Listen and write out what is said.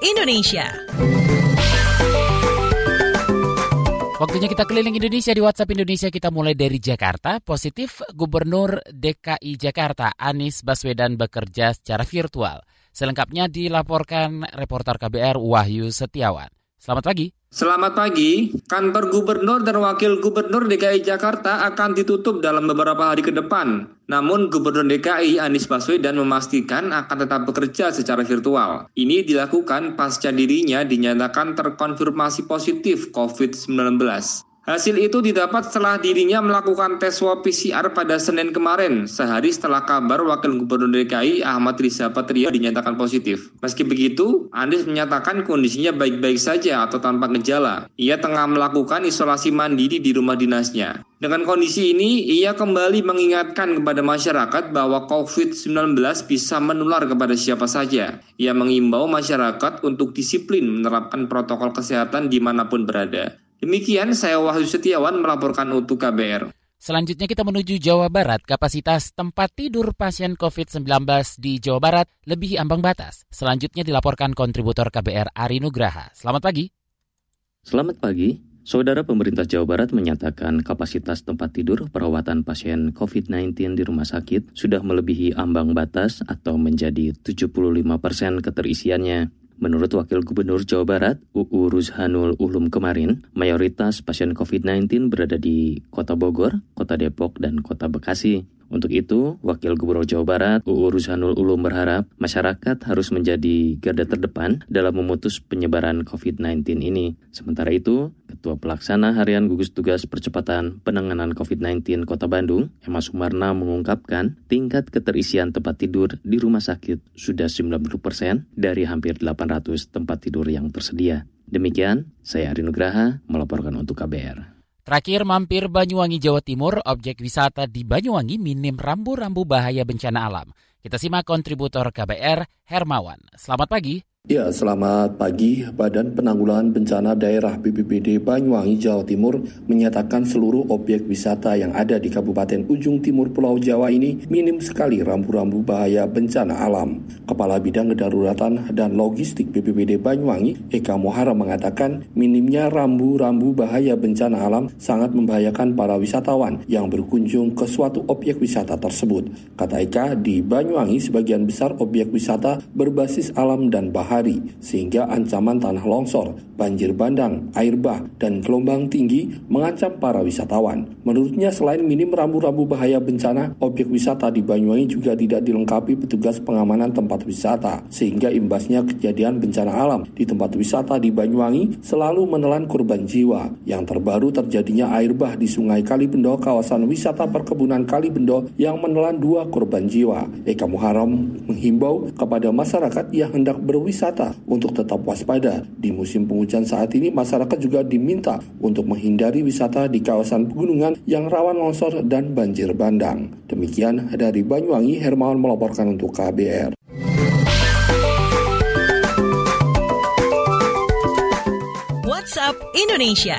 Indonesia. Waktunya kita keliling Indonesia di WhatsApp Indonesia kita mulai dari Jakarta. Positif Gubernur DKI Jakarta Anies Baswedan bekerja secara virtual. Selengkapnya dilaporkan reporter KBR Wahyu Setiawan. Selamat pagi. Selamat pagi, kantor gubernur dan wakil gubernur DKI Jakarta akan ditutup dalam beberapa hari ke depan. Namun Gubernur DKI Anies Baswedan memastikan akan tetap bekerja secara virtual. Ini dilakukan pasca dirinya dinyatakan terkonfirmasi positif COVID-19. Hasil itu didapat setelah dirinya melakukan tes swab PCR pada Senin kemarin, sehari setelah kabar Wakil Gubernur DKI Ahmad Riza Patria dinyatakan positif. Meski begitu, Anies menyatakan kondisinya baik-baik saja atau tanpa gejala. Ia tengah melakukan isolasi mandiri di rumah dinasnya. Dengan kondisi ini, ia kembali mengingatkan kepada masyarakat bahwa COVID-19 bisa menular kepada siapa saja. Ia mengimbau masyarakat untuk disiplin menerapkan protokol kesehatan di mana pun berada. Demikian saya Wahyu Setiawan melaporkan untuk KBR. Selanjutnya kita menuju Jawa Barat. Kapasitas tempat tidur pasien COVID-19 di Jawa Barat lebih ambang batas. Selanjutnya dilaporkan kontributor KBR Ari Nugraha. Selamat pagi. Selamat pagi. Saudara pemerintah Jawa Barat menyatakan kapasitas tempat tidur perawatan pasien COVID-19 di rumah sakit sudah melebihi ambang batas atau menjadi 75 persen keterisiannya. Menurut Wakil Gubernur Jawa Barat, UU Ruzhanul Ulum kemarin, mayoritas pasien COVID-19 berada di Kota Bogor, Kota Depok, dan Kota Bekasi. Untuk itu, Wakil Gubernur Jawa Barat, UU Ruzhanul Ulum berharap masyarakat harus menjadi garda terdepan dalam memutus penyebaran COVID-19 ini. Sementara itu, Ketua Pelaksana Harian Gugus Tugas Percepatan Penanganan COVID-19 Kota Bandung, Emma Sumarna mengungkapkan tingkat keterisian tempat tidur di rumah sakit sudah 90% persen dari hampir 800 tempat tidur yang tersedia. Demikian, saya Ari Nugraha melaporkan untuk KBR. Terakhir mampir Banyuwangi Jawa Timur, objek wisata di Banyuwangi minim rambu-rambu bahaya bencana alam. Kita simak kontributor KBR Hermawan. Selamat pagi. Ya, selamat pagi. Badan Penanggulangan Bencana Daerah BPBD Banyuwangi, Jawa Timur menyatakan seluruh objek wisata yang ada di Kabupaten Ujung Timur Pulau Jawa ini minim sekali rambu-rambu bahaya bencana alam. Kepala Bidang Kedaruratan dan Logistik BPBD Banyuwangi, Eka Mohara mengatakan minimnya rambu-rambu bahaya bencana alam sangat membahayakan para wisatawan yang berkunjung ke suatu objek wisata tersebut. Kata Eka, di Banyuwangi sebagian besar objek wisata berbasis alam dan bahaya hari, sehingga ancaman tanah longsor, banjir bandang, air bah, dan gelombang tinggi mengancam para wisatawan. Menurutnya selain minim rambu-rambu bahaya bencana, objek wisata di Banyuwangi juga tidak dilengkapi petugas pengamanan tempat wisata, sehingga imbasnya kejadian bencana alam di tempat wisata di Banyuwangi selalu menelan korban jiwa. Yang terbaru terjadinya air bah di Sungai Kalibendo, kawasan wisata perkebunan Kalibendo yang menelan dua korban jiwa. Eka Muharam menghimbau kepada masyarakat yang hendak berwisata wisata untuk tetap waspada. Di musim penghujan saat ini, masyarakat juga diminta untuk menghindari wisata di kawasan pegunungan yang rawan longsor dan banjir bandang. Demikian dari Banyuwangi, Hermawan melaporkan untuk KBR. WhatsApp Indonesia.